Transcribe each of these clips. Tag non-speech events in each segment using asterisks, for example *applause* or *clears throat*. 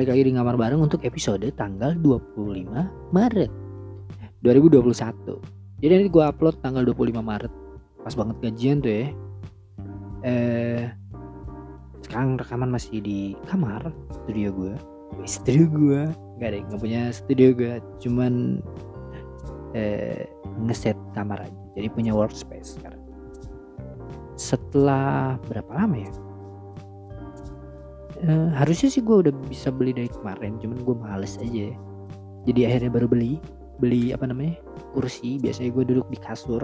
Balik lagi di ngamar bareng untuk episode tanggal 25 Maret 2021 Jadi nanti gue upload tanggal 25 Maret. Pas banget gajian tuh ya. Eh Sekarang rekaman masih di kamar Studio gue Studio gue Gak deh gak punya studio gue Cuman eh, Ngeset kamar aja. Jadi punya workspace sekarang. Setelah berapa lama ya uh, harusnya sih gue udah bisa beli dari kemarin cuman gue males aja jadi akhirnya baru beli beli apa namanya kursi. Biasanya gue duduk di kasur.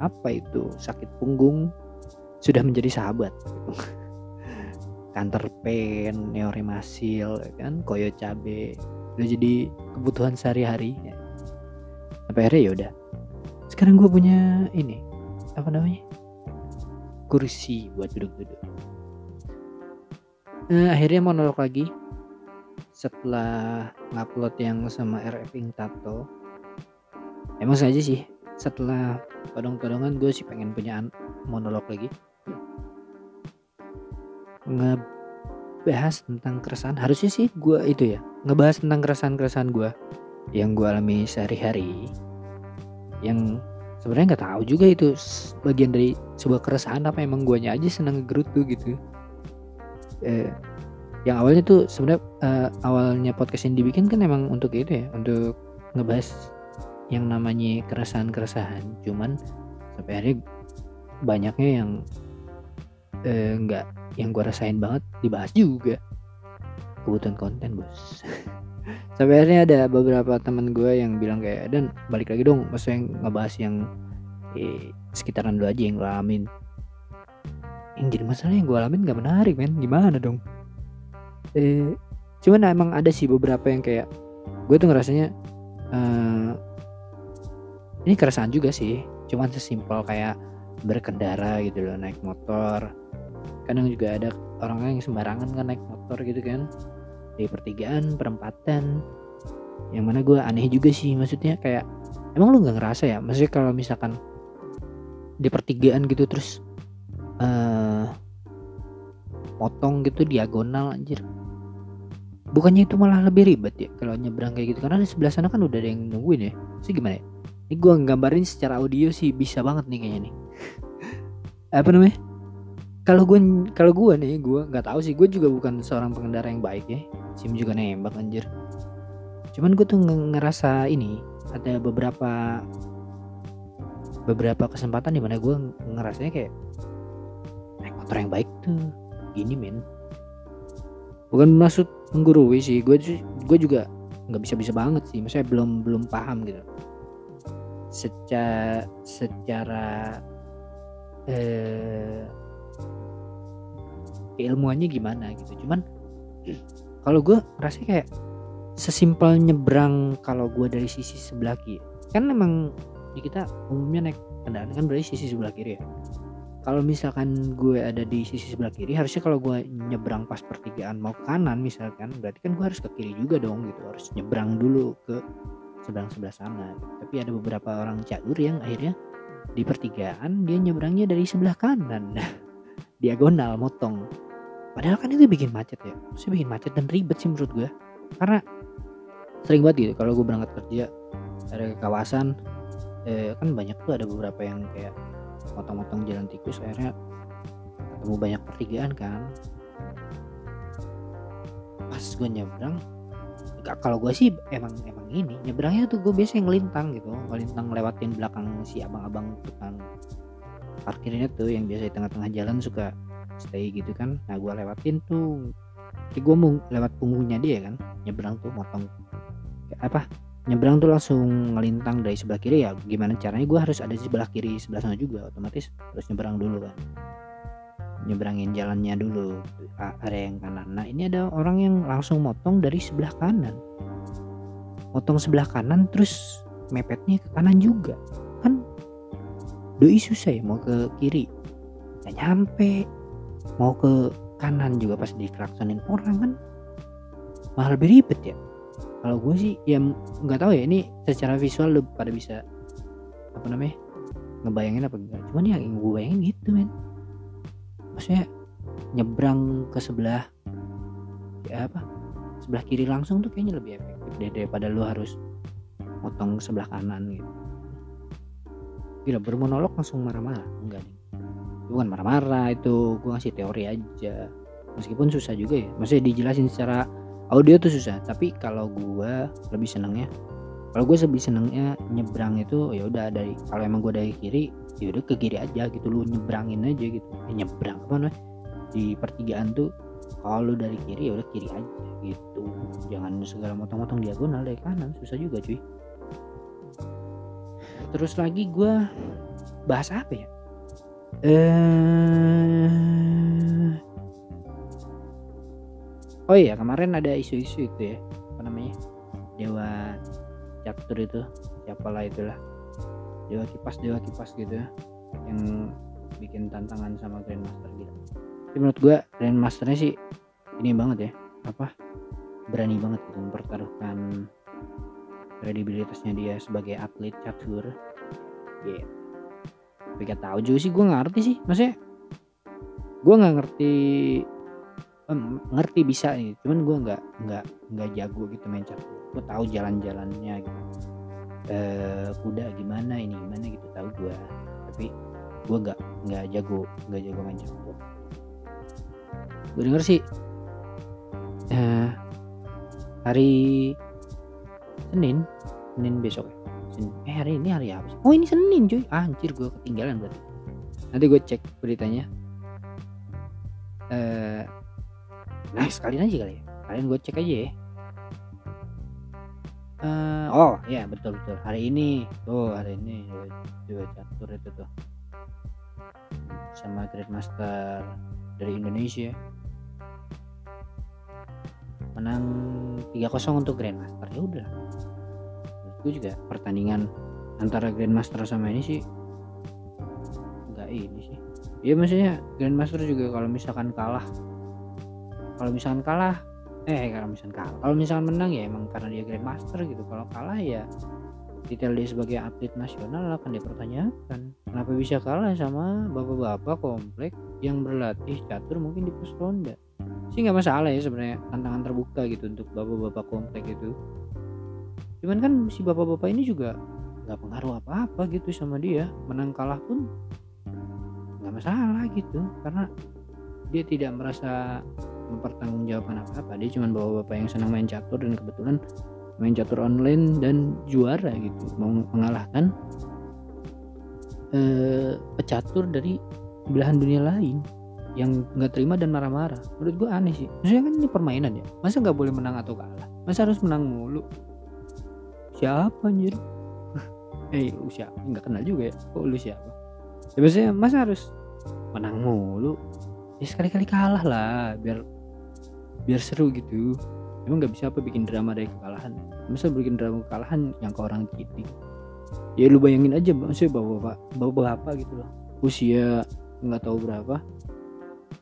Apa itu? Sakit punggung. Sudah menjadi sahabat. *laughs* Kantor pen neoremasil ya kan? Koyo cabe. Udah jadi kebutuhan sehari-hari ya. sampai akhirnya ya udah. Sekarang gue punya ini apa namanya kursi buat duduk-duduk uh, akhirnya monolog lagi. Setelah ngupload yang sama RF Ing Tato emang saja sih setelah todong-todongan gue sih pengen punya monolog lagi. Ngebahas tentang keresahan. Harusnya sih gue itu ya ngebahas tentang keresahan-keresahan gue yang gue alami sehari-hari. Yang sebenarnya nggak tahu juga itu bagian dari sebuah keresahan apa emang guanya aja senang ngegerutu gitu eh, yang awalnya tuh sebenarnya uh, awalnya podcast yang dibikin kan emang untuk itu ya untuk ngebahas yang namanya keresahan-keresahan. Cuman sampai akhirnya banyaknya yang nggak uh, yang gue rasain banget dibahas juga. Kebutuhan konten bos. *laughs* Sampai akhirnya ada beberapa teman gue yang bilang kayak dan balik lagi dong maksudnya ngebahas yang eh, sekitaran lu aja yang lu alamin yang jadi masalah yang gue alamin gak menarik men. Gimana dong? Eh cuman emang ada sih beberapa yang kayak gue tuh ngerasanya uh, ini keresahan juga sih. Cuman sesimpel kayak berkendara gitu loh naik motor. Kadang juga ada orang yang sembarangan kan naik motor gitu kan. Di pertigaan perempatan. Yang mana gue aneh juga sih maksudnya kayak emang lu nggak ngerasa ya? Maksudnya kalau misalkan di pertigaan gitu terus uh, potong gitu diagonal anjir. Bukannya itu malah lebih ribet ya kalau nyebrang kayak gitu? Karena di sebelah sana kan udah ada yang nungguin ya. Sih gimana ya? Ini gue nggambarin secara audio sih bisa banget nih kayaknya nih. *laughs* Apa namanya? Kalau gue kalau gue nih gue nggak tahu sih. Gue juga bukan seorang pengendara yang baik ya. Sim juga nembak anjir. Cuman gue tuh ngerasa ini ada beberapa beberapa kesempatan di mana gue ngerasanya kayak motor yang baik tuh gini men. Bukan maksud menggurui sih. Gue gue juga nggak bisa bisa banget sih. Maksudnya belum belum paham gitu. Secara secara eh, ilmuannya gimana gitu. Cuman kalau gue rasanya kayak sesimpel nyebrang kalau gue dari sisi sebelah kiri. Kan memang di kita umumnya naik kendaraan kan dari sisi sebelah kiri ya kalau misalkan gue ada di sisi sebelah kiri harusnya kalau gue nyebrang pas pertigaan mau ke kanan misalkan berarti kan gue harus ke kiri juga dong gitu. Harus nyebrang dulu ke seberang sebelah sana. Tapi ada beberapa orang caur yang akhirnya di pertigaan dia nyebrangnya dari sebelah kanan. *laughs* Diagonal motong. Padahal kan itu bikin macet ya. Sih bikin macet dan ribet sih menurut gue. Karena sering banget gitu kalau gue berangkat kerja dari kawasan eh, kan banyak tuh ada beberapa yang kayak motong-motong jalan tikus akhirnya ketemu banyak pertigaan kan. Pas gue nyebrang kalau gue sih emang emang ini nyebrangnya tuh gue biasa ngelintang gitu. Ngelintang lewatin belakang si abang-abang tukang parkirnya tuh yang biasa di tengah-tengah jalan suka stay gitu kan. Nah gue lewatin tuh kayak gue mau lewat punggungnya dia kan nyebrang tuh motong apa nyebrang tuh langsung ngelintang dari sebelah kiri ya gimana caranya gue harus ada di sebelah kiri sebelah sana juga otomatis harus nyebrang dulu kan. Nyebrangin jalannya dulu area yang kanan. Nah ini ada orang yang langsung motong dari sebelah kanan. Motong sebelah kanan terus mepetnya ke kanan juga kan. Doi susah ya mau ke kiri. Nggak nyampe. Mau ke kanan juga pas diklaksonin orang kan. Malah lebih ribet ya kalau gue sih ya nggak tahu ya ini secara visual lu pada bisa apa namanya ngebayangin apa enggak. Cuman ya yang gue bayangin gitu men. Maksudnya nyebrang ke sebelah ya apa sebelah kiri langsung tuh kayaknya lebih efektif deh daripada lu harus motong sebelah kanan gitu. Gila bermonolog langsung marah-marah. Enggak nih bukan marah-marah itu gue ngasih teori aja. Meskipun susah juga ya. Maksudnya dijelasin secara audio tuh susah tapi kalau gue lebih senengnya kalau gue lebih senengnya nyebrang itu ya udah dari kalau emang gue dari kiri ya udah ke kiri aja gitu lu nyebrangin aja gitu. Eh, nyebrang apa di pertigaan tuh kalau lu dari kiri ya udah kiri aja gitu. Jangan segala motong-motong diagonal dari kanan susah juga cuy. Terus lagi gue bahas apa ya? Eh oh iya kemarin ada isu-isu itu ya. Apa namanya? Dewa catur itu. Siapalah itulah. Dewa kipas dewa kipas gitu ya. Yang bikin tantangan sama grandmaster gitu. Tapi menurut gue grandmasternya sih ini banget ya. Apa? Berani banget gitu mempertaruhkan kredibilitasnya dia sebagai atlet catur. Gitu tapi gak tahu juga sih gue ngerti sih. Maksudnya gue nggak ngerti ngerti bisa nih cuman gue nggak nggak nggak jago gitu main catur gue tahu jalan-jalannya gitu. Eh kuda gimana ini gimana gitu tahu gue tapi gue nggak nggak jago nggak jago main catur gue denger sih eh, hari Senin Senin besok ya? Eh hari ini hari apa sih? Oh ini Senin cuy. Anjir gue ketinggalan berarti. Nanti gue cek beritanya. Eh nah sekalian aja kali ya. Kalian gue cek aja ya. Eh, oh ya betul betul. Hari ini. Tuh hari ini. Dua catur itu tuh. Sama Grandmaster dari Indonesia. Menang 3-0 untuk Grandmaster. Ya udah. Gue juga pertandingan antara Grandmaster sama ini sih nggak ini sih. Ya maksudnya Grandmaster juga kalau misalkan kalah kalau misalkan kalah eh kalau misalkan kalah. Kalau misalkan menang ya emang karena dia Grandmaster gitu. Kalau kalah ya detail dia sebagai atlet nasional akan dipertanyakan. Kenapa bisa kalah sama bapak-bapak komplek yang berlatih catur mungkin di pos ronda? Sih nggak masalah ya sebenarnya tantangan terbuka gitu untuk bapak-bapak komplek itu. Cuman kan si bapak-bapak ini juga nggak pengaruh apa-apa gitu sama dia. Menang kalah pun nggak masalah gitu. Karena dia tidak merasa mempertanggungjawabkan apa-apa. Dia cuma bapak-bapak yang senang main catur dan kebetulan main catur online dan juara gitu. Mau mengalahkan eh, pecatur dari belahan dunia lain yang nggak terima dan marah-marah. Menurut gue aneh sih. Maksudnya kan ini permainan ya. Masa nggak boleh menang atau kalah? Masa harus menang mulu? Siapa anjir? *laughs* Eh lu siapa? Nggak kenal juga ya? Kok lu siapa? Ya maksudnya masa harus menang mulu? Ya sekali-kali kalah lah biar biar seru gitu. Emang nggak bisa apa bikin drama dari kekalahan? Masa bikin drama kekalahan yang ke orang gitu ya lu bayangin aja maksudnya bapak bapak bapak gitu loh. Usia nggak tahu berapa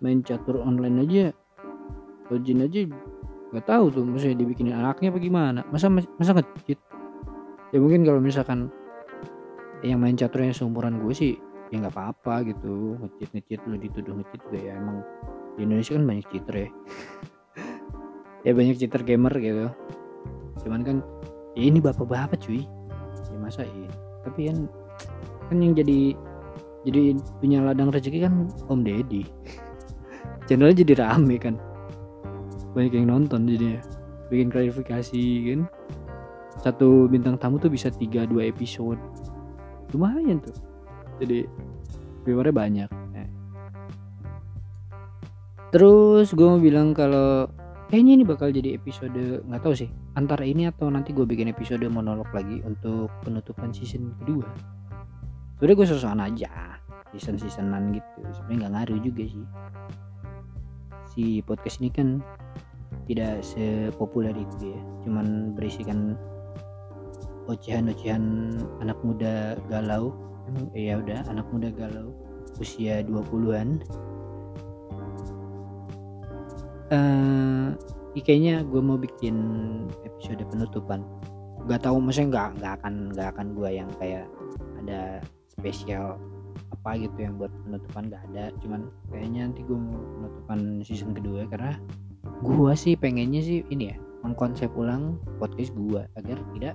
main catur online aja Login aja nggak tahu tuh maksudnya dibikinin anaknya apa gimana. Masa masa ngecit? Ya mungkin kalau misalkan yang main caturnya seumuran gue sih ya nggak apa-apa gitu. Ngecit ngecit lu dituduh ngecit juga ya emang di Indonesia kan banyak cheater ya *laughs* ya banyak cheater gamer gitu. Cuman kan ya ini bapak-bapak cuy. Ya masa iya? Tapi kan kan yang jadi jadi punya ladang rezeki kan Om Deddy. *laughs* Channelnya jadi rame kan. Banyak yang nonton jadi bikin klarifikasi kan. Satu bintang tamu tuh bisa 3 2 episode. Lumayan tuh. Jadi viewernya banyak. Eh. terus gue mau bilang kalau kayaknya ini bakal jadi episode nggak tahu sih. Antara ini atau nanti gue bikin episode monolog lagi untuk penutupan season kedua. Sebenernya gue sosokan aja season seasonan gitu. Sebenarnya nggak ngaruh juga sih. Si podcast ini kan tidak sepopuler itu ya. Cuman berisikan ocehan-ocehan anak muda galau. Ya udah anak muda galau. Usia 20-an eh uh, kayaknya gue mau bikin episode penutupan. Gak tahu maksudnya nggak nggak akan nggak akan gue yang kayak ada spesial apa gitu yang buat penutupan gak ada. Cuman kayaknya nanti gue mau penutupan season kedua karena gue sih pengennya sih ini ya mengkonsep ulang podcast gue agar tidak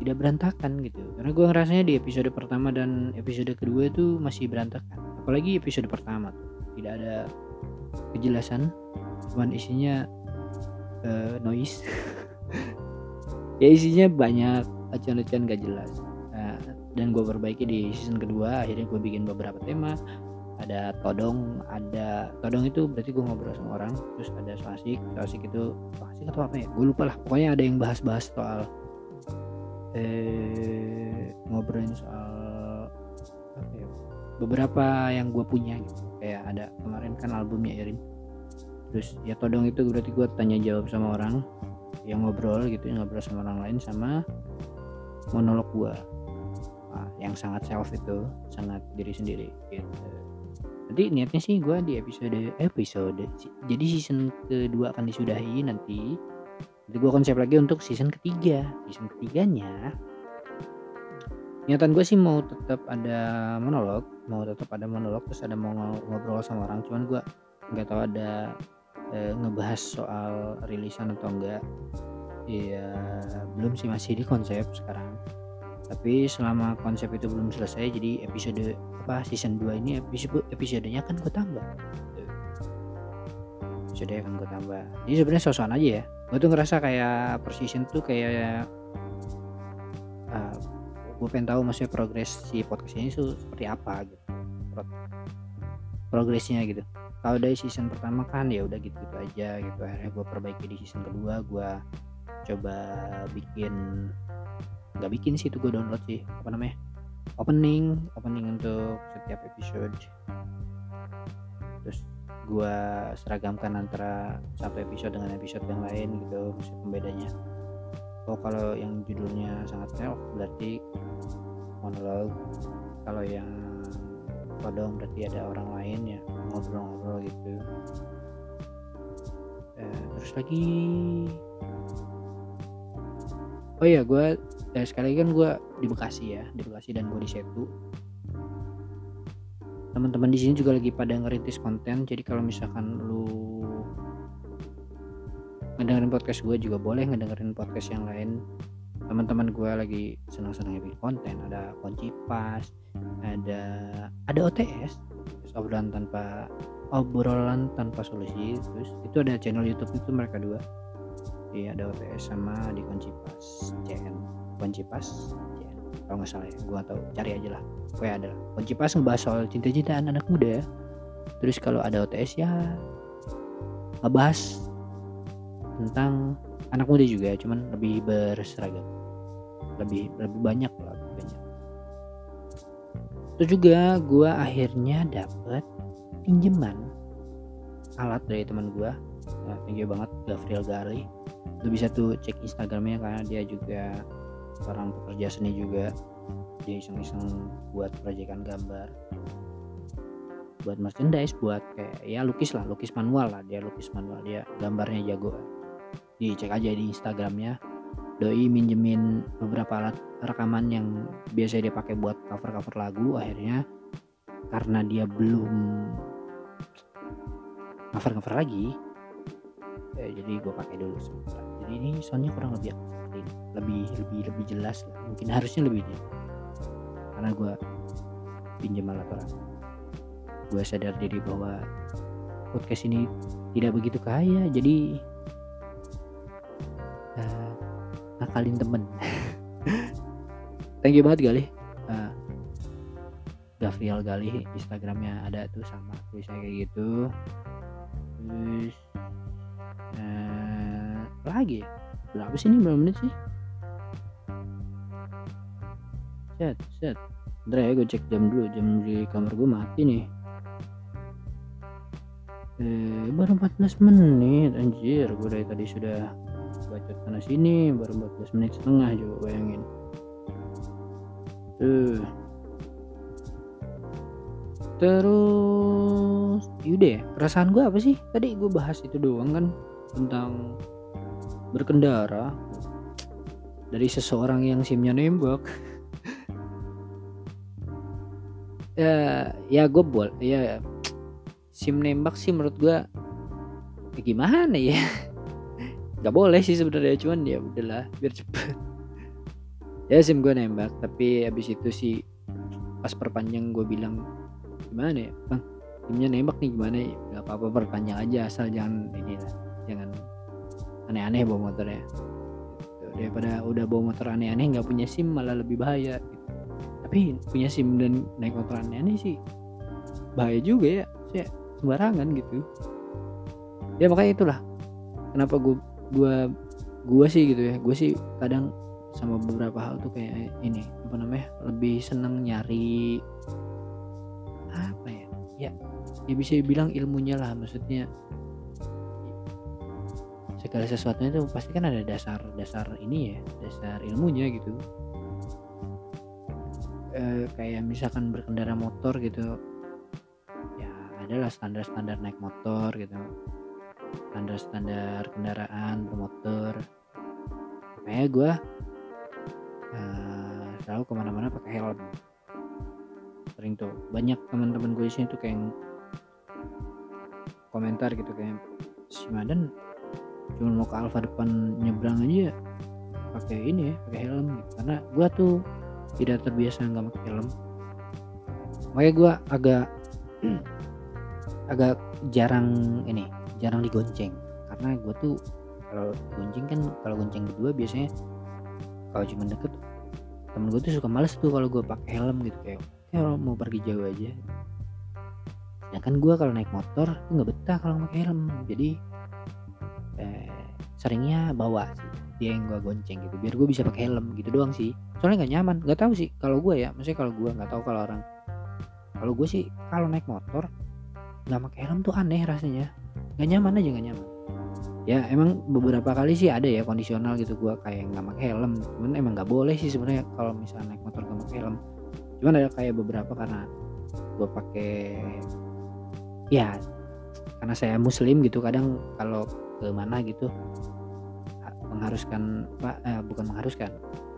tidak berantakan gitu. Karena gue ngerasanya di episode pertama dan episode kedua itu masih berantakan. Apalagi episode pertama tuh tidak ada kejelasan cuman isinya uh, noise. *laughs* Ya isinya banyak acuan-acuan gak jelas. Nah, dan gue perbaiki di season kedua akhirnya gue bikin beberapa tema. Ada todong ada todong itu berarti gue ngobrol sama orang terus ada soasik soasik itu soasik atau apa ya? Gue lupa lah pokoknya ada yang bahas-bahas soal eh ngobrolin soal ya? Beberapa yang gue punya gitu kayak ada kemarin kan albumnya Erin. Terus ya todong itu berarti gue tanya jawab sama orang yang ngobrol gitu ngobrol sama orang lain sama monolog gue nah, yang sangat self itu sangat diri sendiri gitu. Jadi niatnya sih gue di episode episode jadi season kedua akan disudahi nanti. Jadi gue konsep lagi untuk season ketiga. Season ketiganya niatan gue sih mau tetap ada monolog mau tetap ada monolog terus ada mau ngobrol sama orang. Cuman gue nggak tahu ada e, ngebahas soal rilisan atau enggak ya belum sih masih di konsep sekarang. Tapi selama konsep itu belum selesai jadi episode apa season 2 ini episode episodenya kan gue tambah. Episode akan gue tambah. Jadi sebenarnya sosokan aja ya. Gue tuh ngerasa kayak per season tuh kayak uh, gue pengen tahu maksudnya progres si podcast ini seperti apa gitu progresnya gitu. Kalau dari season pertama kan ya udah gitu gitu aja gitu akhirnya gue perbaiki di season kedua gue coba bikin nggak bikin sih itu gue download sih apa namanya opening opening untuk setiap episode. Terus gue seragamkan antara satu episode dengan episode yang lain gitu maksud pembedanya oh kalau yang judulnya sangat self berarti monolog. Kalau yang kodong berarti ada orang lain ya ngobrol-ngobrol gitu. Eh, terus lagi. Oh iya gue eh, sekali kan gue di Bekasi ya di Bekasi dan gue di Setu teman-teman di sini juga lagi pada ngerintis konten jadi kalau misalkan lu ngedengerin podcast gue juga boleh ngedengerin podcast yang lain. Teman-teman gue lagi senang-senang bikin konten. Ada kunci pas ada ada OTS obrolan tanpa obrolan tanpa solusi. Terus itu ada channel YouTube itu mereka dua. Iya ada OTS sama di kunci pas CN kunci pas kalau nggak salah ya gue tahu. Cari aja lah. Pokoknya ada kunci pas ngebahas soal cinta-cintaan anak muda terus kalau ada OTS ya ngebahas tentang anak muda juga cuman lebih berseragam. Lebih lebih banyak lah banyak. Itu juga gue akhirnya dapet pinjaman. Alat dari teman gue nah, thank you banget Gabriel Gali. Lu bisa tuh cek Instagramnya karena dia juga orang pekerja seni juga. Dia iseng-iseng buat proyekan gambar. Buat merchandise buat kayak ya lukis lah lukis manual lah. Dia lukis manual dia gambarnya jago dicek aja di Instagramnya doi minjemin beberapa alat rekaman yang biasa dia pakai buat cover cover lagu akhirnya. Karena dia belum cover cover lagi ya, jadi gue pakai dulu sebentar. Jadi ini soundnya kurang lebih lebih lebih lebih jelas lah. Mungkin harusnya lebih jelas. Karena gue pinjam alat orang. Gue sadar diri bahwa podcast ini tidak begitu kaya jadi uh, ngakalin temen. *laughs* Thank you banget Gali uh, Gabriel Gali Instagramnya ada tuh sama tulisannya kayak gitu. Terus uh, lagi? Berapa sih ini? Berapa menit sih? Set set. Bentar ya gue cek jam dulu. Jam di kamar gue mati nih. Eh baru 14 menit anjir. Gue dari tadi sudah baca sana sini baru 14 menit setengah coba bayangin. Tuh. Terus yaudah ya perasaan gue apa sih? Tadi gue bahas itu doang kan tentang berkendara dari seseorang yang simnya nembak. *laughs* Ya ya gue boleh ya sim nembak sih menurut gue ya gimana ya *laughs* nggak boleh sih sebenarnya cuman ya udahlah biar cepet ya sim gue nembak tapi abis itu sih pas perpanjang gue bilang gimana ya bang timnya nembak nih gimana ya nggak apa-apa perpanjang aja asal jangan ini lah jangan aneh-aneh bawa motornya gitu. daripada udah bawa motor aneh-aneh nggak punya sim malah lebih bahaya gitu. tapi punya sim dan naik motor aneh-aneh sih bahaya juga ya sembarangan gitu ya makanya itulah kenapa gue gue gue sih gitu ya. Gue sih kadang sama beberapa hal tuh kayak ini apa namanya lebih seneng nyari apa ya? Ya ya bisa dibilang ilmunya lah maksudnya segala sesuatunya itu pasti kan ada dasar dasar ini ya dasar ilmunya gitu. E, kayak misalkan berkendara motor gitu ya adalah standar standar naik motor gitu standar standar kendaraan bermotor. Makanya gue uh, selalu ke mana-mana pakai helm. Sering tuh. Banyak teman-teman gue sini tuh kayak komentar gitu kayak si Madan cuma mau ke Alfa depan nyebrang aja pakai ini ya pakai helm. Gitu karena gue tuh tidak terbiasa nggak pakai helm. Makanya gue agak *clears throat* agak jarang ini jarang digonceng. Karena gue tuh kalau gonceng kan kalau gonceng berdua biasanya kalau cuma deket temen gue tuh suka males tuh kalau gue pakai helm gitu kayak ya mau pergi jauh aja. Kan gue kalau naik motor tuh nggak betah kalau pakai helm. Jadi eh, seringnya bawa sih dia yang gue gonceng gitu biar gue bisa pakai helm gitu doang sih. Soalnya nggak nyaman nggak tahu sih kalau gue ya maksudnya kalau gue nggak tahu kalau orang kalau gue sih kalau naik motor nggak pakai helm tuh aneh rasanya nggak nyaman aja nggak nyaman. Ya emang beberapa kali sih ada ya kondisional gitu gue kayak nggak pakai helm. Cuman emang nggak boleh sih sebenarnya kalau misalnya naik motor nggak pakai helm. Cuman ada kayak beberapa karena gue pakai ya karena saya muslim gitu kadang kalau ke mana gitu mengharuskan pak eh, bukan mengharuskan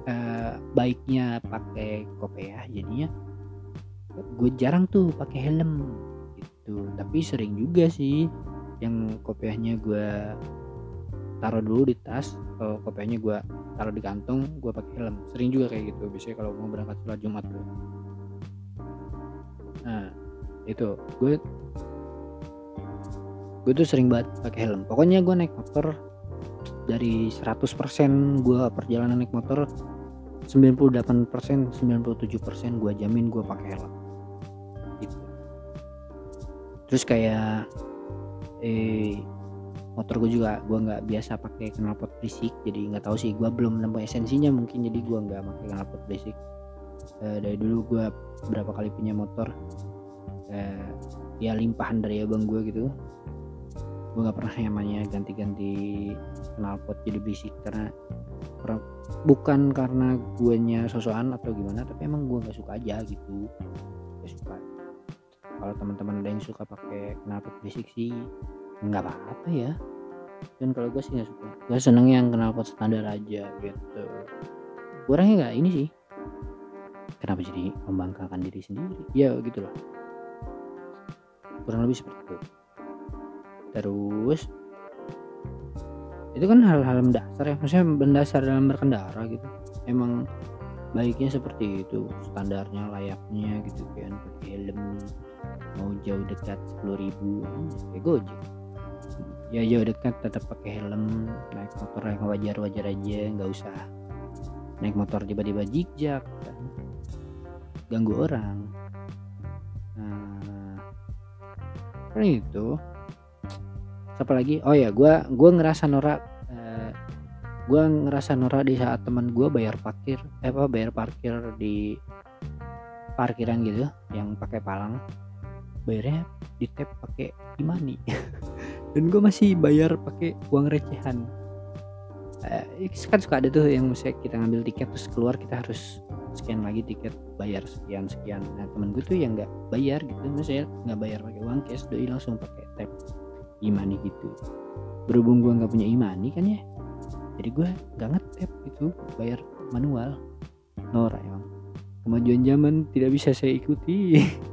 eh, baiknya pakai kopiah jadinya gue jarang tuh pakai helm gitu. Tapi sering juga sih yang kopiahnya gue taruh dulu di tas kalau kopiahnya gue taruh di kantong gue pakai helm. Sering juga kayak gitu biasanya kalau mau berangkat sholat jumat tuh. Nah itu. Gue gue tuh sering banget pakai helm. Pokoknya gue naik motor dari 100% gue perjalanan naik motor 98% 97% gue jamin gue pakai helm. Gitu. Terus kayak eh motor gue juga gue nggak biasa pakai knalpot berisik jadi nggak tahu sih gue belum nemu esensinya mungkin jadi gue nggak pakai knalpot berisik. E, dari dulu gue berapa kali punya motor e, ya limpahan dari abang gue gitu. Gue nggak pernah namanya ganti-ganti knalpot jadi berisik karena bukan karena guanya sosokan atau gimana tapi emang gue nggak suka aja gitu. Gak suka kalau teman-teman ada yang suka pakai knalpot basic sih nggak apa-apa ya. Dan kalau gue sih nggak suka. Gue seneng yang knalpot standar aja gitu. Kurangnya nggak ini sih. Kenapa jadi membanggakan diri sendiri? Ya gitu loh. Kurang lebih seperti itu. Terus itu kan hal-hal mendasar ya. Maksudnya mendasar dalam berkendara gitu. Emang baiknya seperti itu standarnya layaknya gitu kan pakai helm mau jauh dekat sepuluh ribu kayak gojek. Ya jauh dekat tetap pakai helm naik motor yang wajar wajar aja nggak usah naik motor tiba-tiba jijak kan. Ganggu orang. Nah kan itu. Siapa lagi? Oh ya gue gue ngerasa norak eh, gue ngerasa norak di saat teman gue bayar parkir eh apa bayar parkir di parkiran gitu yang pakai palang bayarnya di tap pakai imani. *laughs* Dan gue masih bayar pakai uang recehan. Eh, kan suka ada tuh yang misalnya kita ngambil tiket terus keluar kita harus scan lagi tiket bayar sekian sekian. Nah temen gue tuh yang nggak bayar gitu misalnya nggak bayar pakai uang cash doi langsung pakai tap imani gitu. Berhubung gue nggak punya imani kan ya jadi gue nggak ngetap gitu bayar manual. Nora emang. Kemajuan zaman tidak bisa saya ikuti *laughs*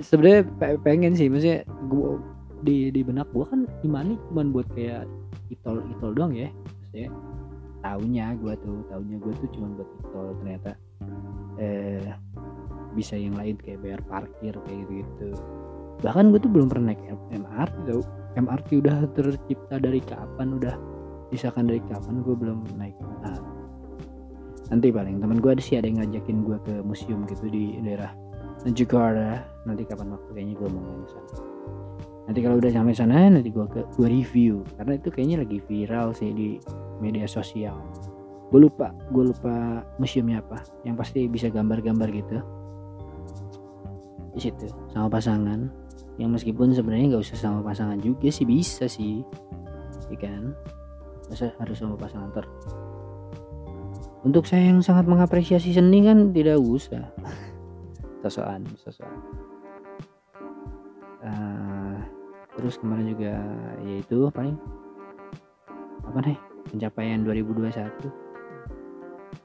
sebenarnya pengen sih maksudnya gua di di benak gua kan imani cuma buat kayak itol itol doang ya. Maksudnya taunya gue tuh taunya gue tuh cuma buat itol. Ternyata eh bisa yang lain kayak bayar parkir kayak gitu gitu bahkan gue tuh belum pernah naik MRT tau. MRT udah tercipta dari kapan udah disahkan dari kapan gue belum naik MRT nanti paling teman gue ada sih ada yang ngajakin gue ke museum gitu di daerah Jakarta nanti kapan waktu kayaknya gue mau main sana. Nanti kalau udah sampai sana nanti gue ke gue review. Karena itu kayaknya lagi viral sih di media sosial. Gue lupa gue lupa museumnya apa. Yang pasti bisa gambar-gambar gitu. Di situ sama pasangan. Yang meskipun sebenarnya nggak usah sama pasangan juga sih bisa sih. Ya kan? Masa harus sama pasangan ter? Untuk saya yang sangat mengapresiasi seni kan tidak usah sosokan sosokan. Uh, terus kemarin juga yaitu paling apa nih? Pencapaian 2021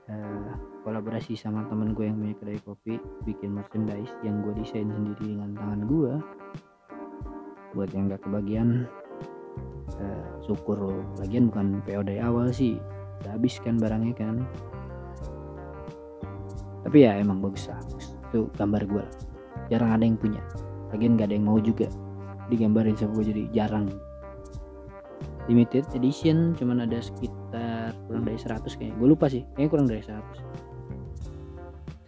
uh, kolaborasi sama temen gue yang punya kedai kopi bikin merchandise yang gue desain sendiri dengan tangan gue. Buat yang gak kebagian uh, syukur. Lagian bukan PO dari awal sih. Udah habis kan barangnya kan. Tapi ya emang bagus lah itu gambar gue jarang ada yang punya. Lagian gak ada yang mau juga digambarin sama gue jadi jarang. Limited edition cuman ada sekitar kurang dari 100 kayaknya. Gue lupa sih kayaknya kurang dari 100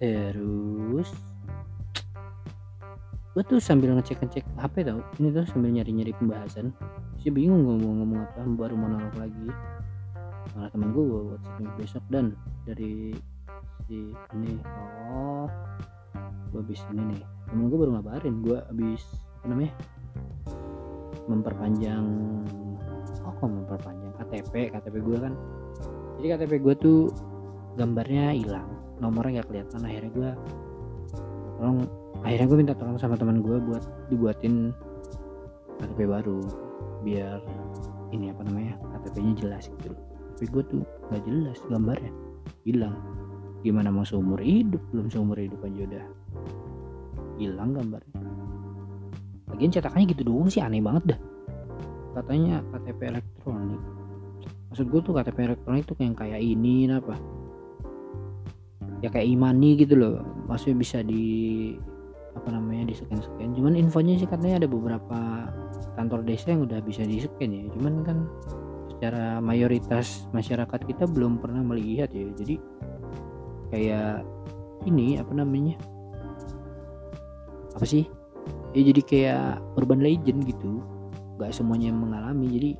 terus gue tuh sambil ngecek-ngecek HP tau. Ini tuh sambil nyari-nyari pembahasan. Sih bingung ngomong-ngomong apa baru monolog lagi. Malah temen gue buat besok. Dan dari si ini oh gue habis ini nih. Temen gue baru ngabarin gue habis apa namanya memperpanjang oh kok memperpanjang? KTP KTP gue kan. Jadi KTP gue tuh gambarnya hilang nomornya nggak kelihatan. Akhirnya gue tolong akhirnya gue minta tolong sama teman gue buat dibuatin KTP baru biar ini apa namanya KTP-nya jelas gitu. Tapi gue tuh nggak jelas gambarnya. Hilang. Gimana mau seumur hidup? Belum seumur hidup aja udah hilang gambarnya. Lagian cetakannya gitu doang sih aneh banget dah. Katanya KTP elektronik. Maksud gue tuh KTP elektronik tuh yang kayak ini apa? Ya kayak imani gitu loh. Maksudnya bisa di apa namanya di scan scan cuman infonya sih katanya ada beberapa kantor desa yang udah bisa di scan ya. Cuman kan secara mayoritas masyarakat kita belum pernah melihat ya. Jadi kayak ini apa namanya apa sih? Ya jadi kayak urban legend gitu. Gak semuanya mengalami jadi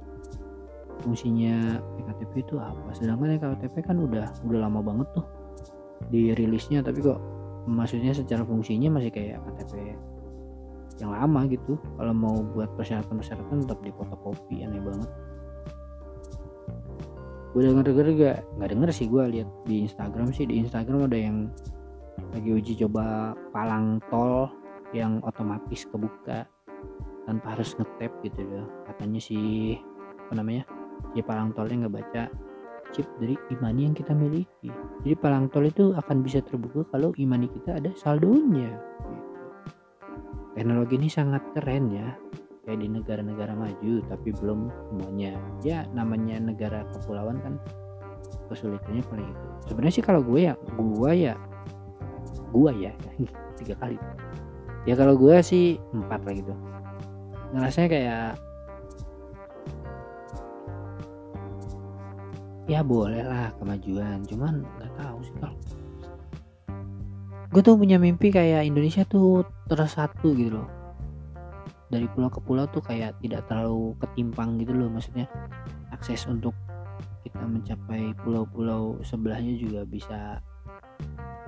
fungsinya ektp itu apa? Sedangkan ektp kan udah udah lama banget tuh dirilisnya tapi kok maksudnya secara fungsinya masih kayak KTP yang lama gitu. Kalau mau buat persyaratan-persyaratan tetap di fotokopi aneh banget. Gue denger denger gak nggak denger sih gue lihat di Instagram sih. Di Instagram ada yang lagi uji coba palang tol yang otomatis kebuka tanpa harus ngetap gitu loh. Katanya sih apa namanya si palang tolnya nggak baca. Chip dari imani yang kita miliki. Jadi palang tol itu akan bisa terbuka kalau imani kita ada saldonya. Teknologi ini sangat keren ya. Kayak di negara-negara maju tapi belum semuanya. Ya namanya negara kepulauan kan kesulitannya paling itu. Sebenarnya sih kalau gue ya gue ya gue ya *laughs* tiga kali ya kalau gue sih empat lah gitu. Ngerasanya kayak ya boleh lah kemajuan cuman nggak tahu sih kalau gue tuh punya mimpi kayak Indonesia tuh tersatu gitu loh. Dari pulau ke pulau tuh kayak tidak terlalu ketimpang gitu loh maksudnya akses untuk kita mencapai pulau-pulau sebelahnya juga bisa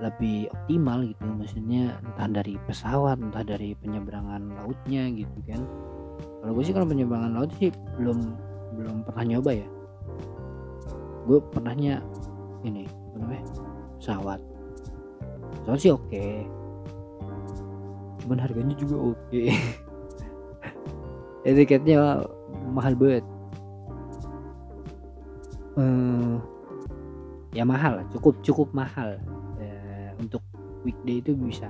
lebih optimal gitu. Maksudnya entah dari pesawat entah dari penyeberangan lautnya gitu kan. Kalau gue sih kalau penyeberangan laut sih belum belum pernah nyoba ya. Gue pernahnya ini apa namanya pesawat. Pesawat sih oke. Okay. cuman harganya juga oke. *laughs* Okay. ya, tiketnya mahal banget. Hmm, ya mahal cukup cukup mahal untuk weekday itu bisa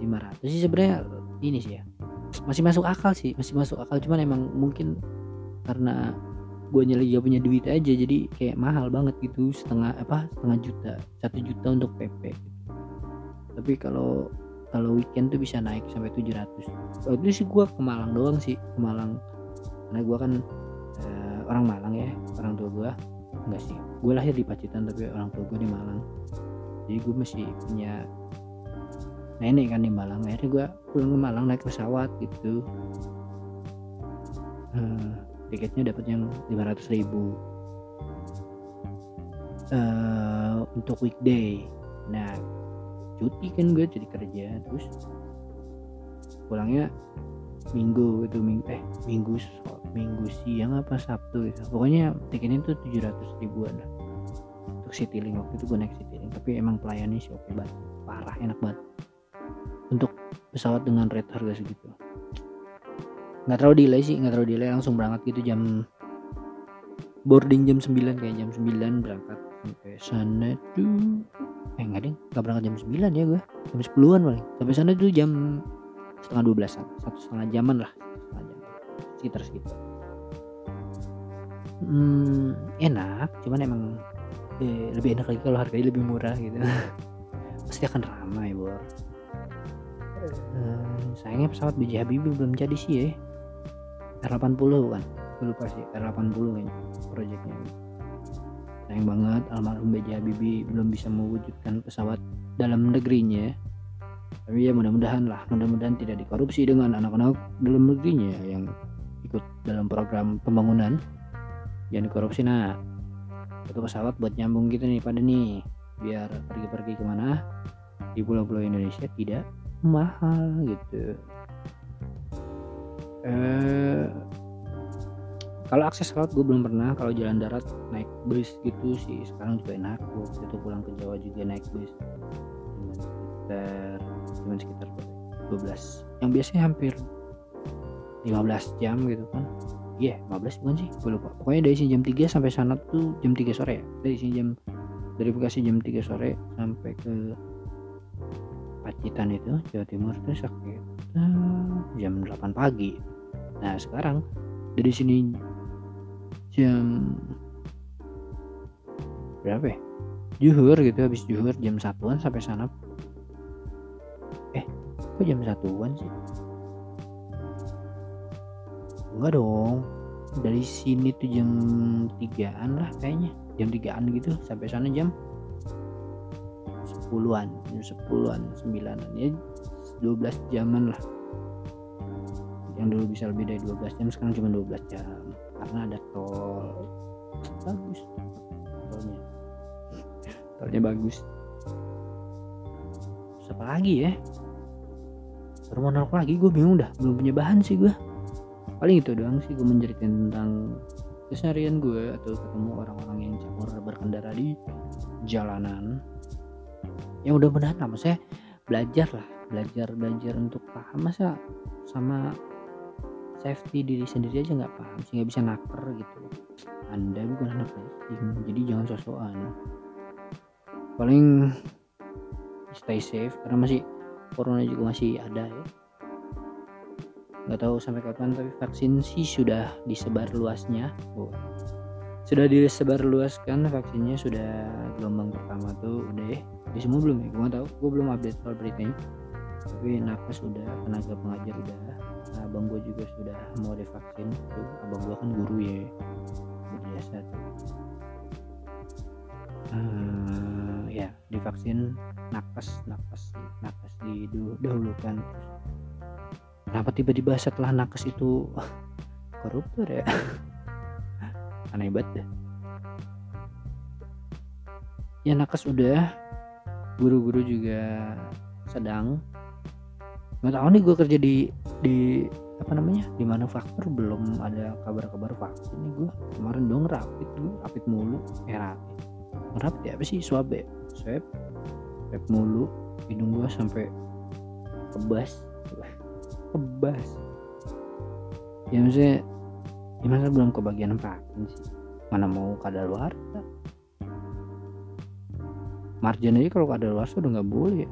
500 sih sebenarnya. Ini sih ya. Masih masuk akal sih masih masuk akal. Cuman emang mungkin karena guanya lagi gak punya duit aja jadi kayak mahal banget gitu. Setengah apa setengah juta satu juta untuk PP tapi kalau kalau weekend tuh bisa naik sampai 700 waktu itu sih gua ke Malang doang sih ke Malang. Karena gua kan uh, orang Malang ya orang tua gua. Enggak sih. Gue lahir di Pacitan tapi orang tua gue di Malang jadi gue masih punya nenek kan di Malang. Akhirnya gue pulang ke Malang naik pesawat gitu. Uh, tiketnya dapat yang 500 ribu. Uh, untuk weekday. Nah cuti kan gue jadi kerja. Terus pulangnya minggu itu minggu eh minggu minggu siang apa sabtu gitu. Pokoknya tiketnya tuh 700 ribuan lah Citylink waktu itu gue naik Citylink tapi emang pelayannya sih oke banget. Parah enak banget. Untuk pesawat dengan rate harga segitu. Nggak terlalu delay sih nggak terlalu delay langsung berangkat gitu jam boarding jam 9 kayak jam 9 berangkat sampai sana tuh eh nggak deh nggak berangkat jam 9 ya gue jam 10an paling. Sampai sana tuh jam setengah 12an satu setengah jaman lah setengah jam sekitar segitu. Hmm, enak cuman emang eh, lebih enak lagi kalau harganya lebih murah gitu. *laughs* Pasti akan ramai bor. Hmm, sayangnya pesawat BJ Habibie belum jadi sih ya. R80 kan gue lupa sih R80 kayaknya proyeknya sayang banget almarhum BJ Habibie belum bisa mewujudkan pesawat dalam negerinya. Tapi ya mudah-mudahan lah. Mudah-mudahan tidak dikorupsi dengan anak-anak dalam negerinya yang ikut dalam program pembangunan. Jangan dikorupsi nah itu pesawat buat nyambung gitu nih pada nih. Biar pergi-pergi ke mana? Di pulau-pulau Indonesia tidak mahal gitu. Eh kalau akses laut gue belum pernah. Kalau jalan darat naik bus gitu sih. Sekarang juga enak. Gue itu pulang ke Jawa juga naik bus cuman sekitar cuman sekitar 12 yang biasanya hampir 15 jam gitu kan iya yeah, 15 bukan sih? Gue lupa. Pokoknya dari sini jam 3 sampai sana tuh jam 3 sore ya? Dari sini jam dari Bekasi jam 3 sore sampai ke Pacitan itu Jawa Timur itu sekitar jam 8 pagi. Nah sekarang dari sini jam berapa ya? Juhur gitu habis juhur jam satuan sampai sana. Eh kok jam satuan sih enggak dong. Dari sini tuh jam tigaan lah kayaknya. Jam tigaan gitu sampai sana jam sepuluhan jam sepuluhan sembilanan. Ya 12 jaman lah. Yang dulu bisa lebih dari 12 jam sekarang cuma 12 jam. Karena ada tol. Bagus. Tolnya. Tolnya bagus. Apa lagi ya? Mau lagi gue bingung dah. Belum punya bahan sih gue paling itu doang sih gue menceritain tentang keseharian gue atau ketemu orang-orang yang campur berkendara di jalanan. Yang udah mudahan lah maksudnya belajar lah belajar belajar untuk paham. Masa sama safety diri sendiri aja nggak paham sehingga bisa naker gitu. Anda bukan anak racing jadi jangan sosokan. Paling stay safe karena masih corona juga masih ada ya nggak tahu sampai kapan tapi vaksin sih sudah disebar luasnya. Oh. sudah disebar luaskan vaksinnya sudah gelombang pertama tuh udah di semua belum ya? Gue nggak tahu. Gue belum update soal beritanya. Tapi nakes sudah tenaga pengajar udah. Nah, abang gue juga sudah mau divaksin. Tuh abang gue kan guru ya. Biasa tuh uh, ya divaksin nakes nakes nakes didahulukan terus kenapa tiba-tiba setelah nakes itu koruptor ya? *laughs* Aneh banget deh. Ya nakes udah. Guru-guru juga sedang. Nggak tahu nih gue kerja di di apa namanya di manufaktur. Belum ada kabar-kabar vaksin nih gue kemarin dong rapid gue rapid mulu. Eh rapid. Rapid ya apa sih? Swab ya? Swab. Swab mulu. Hidung gue sampai kebas kebas. Ya maksudnya gimana belum kebagian vaksin sih? Mana mau kadar luar margin aja kalau kadar luar udah nggak boleh ya.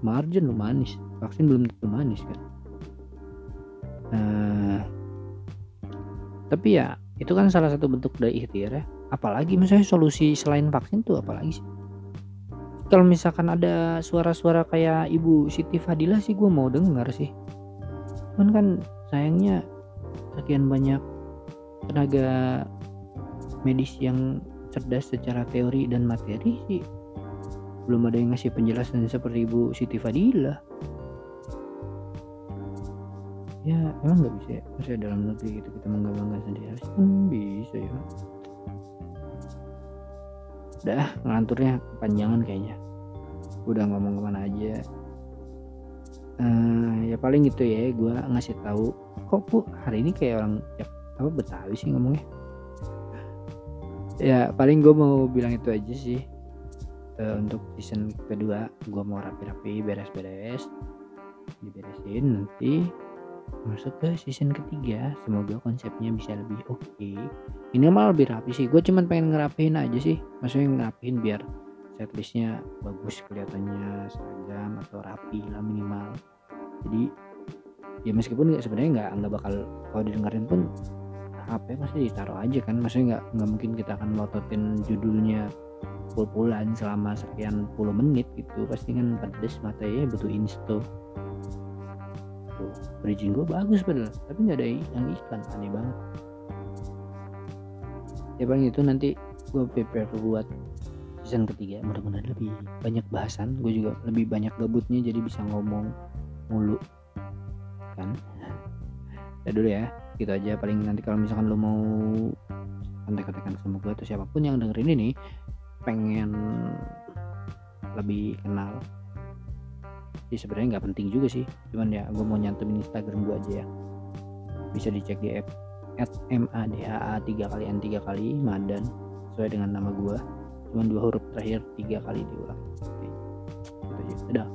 Margin lu manis vaksin belum tentu manis kan? Nah, tapi ya itu kan salah satu bentuk dari ikhtiar ya. Apalagi misalnya solusi selain vaksin tuh apalagi sih? Kalau misalkan ada suara-suara kayak ibu Siti Fadila sih gue mau dengar sih cuman kan sayangnya sekian banyak tenaga medis yang cerdas secara teori dan materi sih. Belum ada yang ngasih penjelasan seperti ibu Siti Fadila. Ya emang nggak bisa ya? Masih dalam negeri gitu kita menggabungkan sendiri. Harus hmm, bisa ya. Udah nganturnya panjangan kayaknya. Udah ngomong ke mana aja uh, ya paling gitu ya gue ngasih tahu kok bu hari ini kayak orang ya, apa betawi sih ngomongnya? Ya paling gue mau bilang itu aja sih. Uh, untuk season kedua gue mau rapi-rapi beres-beres diberesin nanti masuk ke season ketiga. Semoga konsepnya bisa lebih oke. Okay. ini malah lebih rapi sih gue cuman pengen ngerapihin aja sih. Maksudnya ngerapihin biar setlistnya bagus kelihatannya seragam atau rapi lah minimal. Jadi ya meskipun sebenarnya nggak nggak bakal kalau didengarin pun HP pasti ditaruh aja kan. Maksudnya nggak nggak mungkin kita akan melototin judulnya pul-pulan selama sekian puluh menit gitu. Pasti kan pedes matanya butuh insto. Tuh bridging gue bagus padahal tapi nggak ada yang iklan aneh banget. Ya paling itu nanti gue prepare buat season ketiga mudah-mudahan lebih banyak bahasan. Gue juga lebih banyak gabutnya jadi bisa ngomong mulu kan? Ya dulu ya gitu aja. Paling nanti kalau misalkan lo mau kontak-kontakan sama gue atau siapa pun yang dengerin ini pengen lebih kenal sih sebenarnya nggak penting juga sih. Cuman ya gue mau nyantumin Instagram gue aja ya. Bisa dicek di app at madha tiga kali n tiga kali madan sesuai dengan nama gue cuman dua huruf terakhir tiga kali diulang. Oke gitu aja udah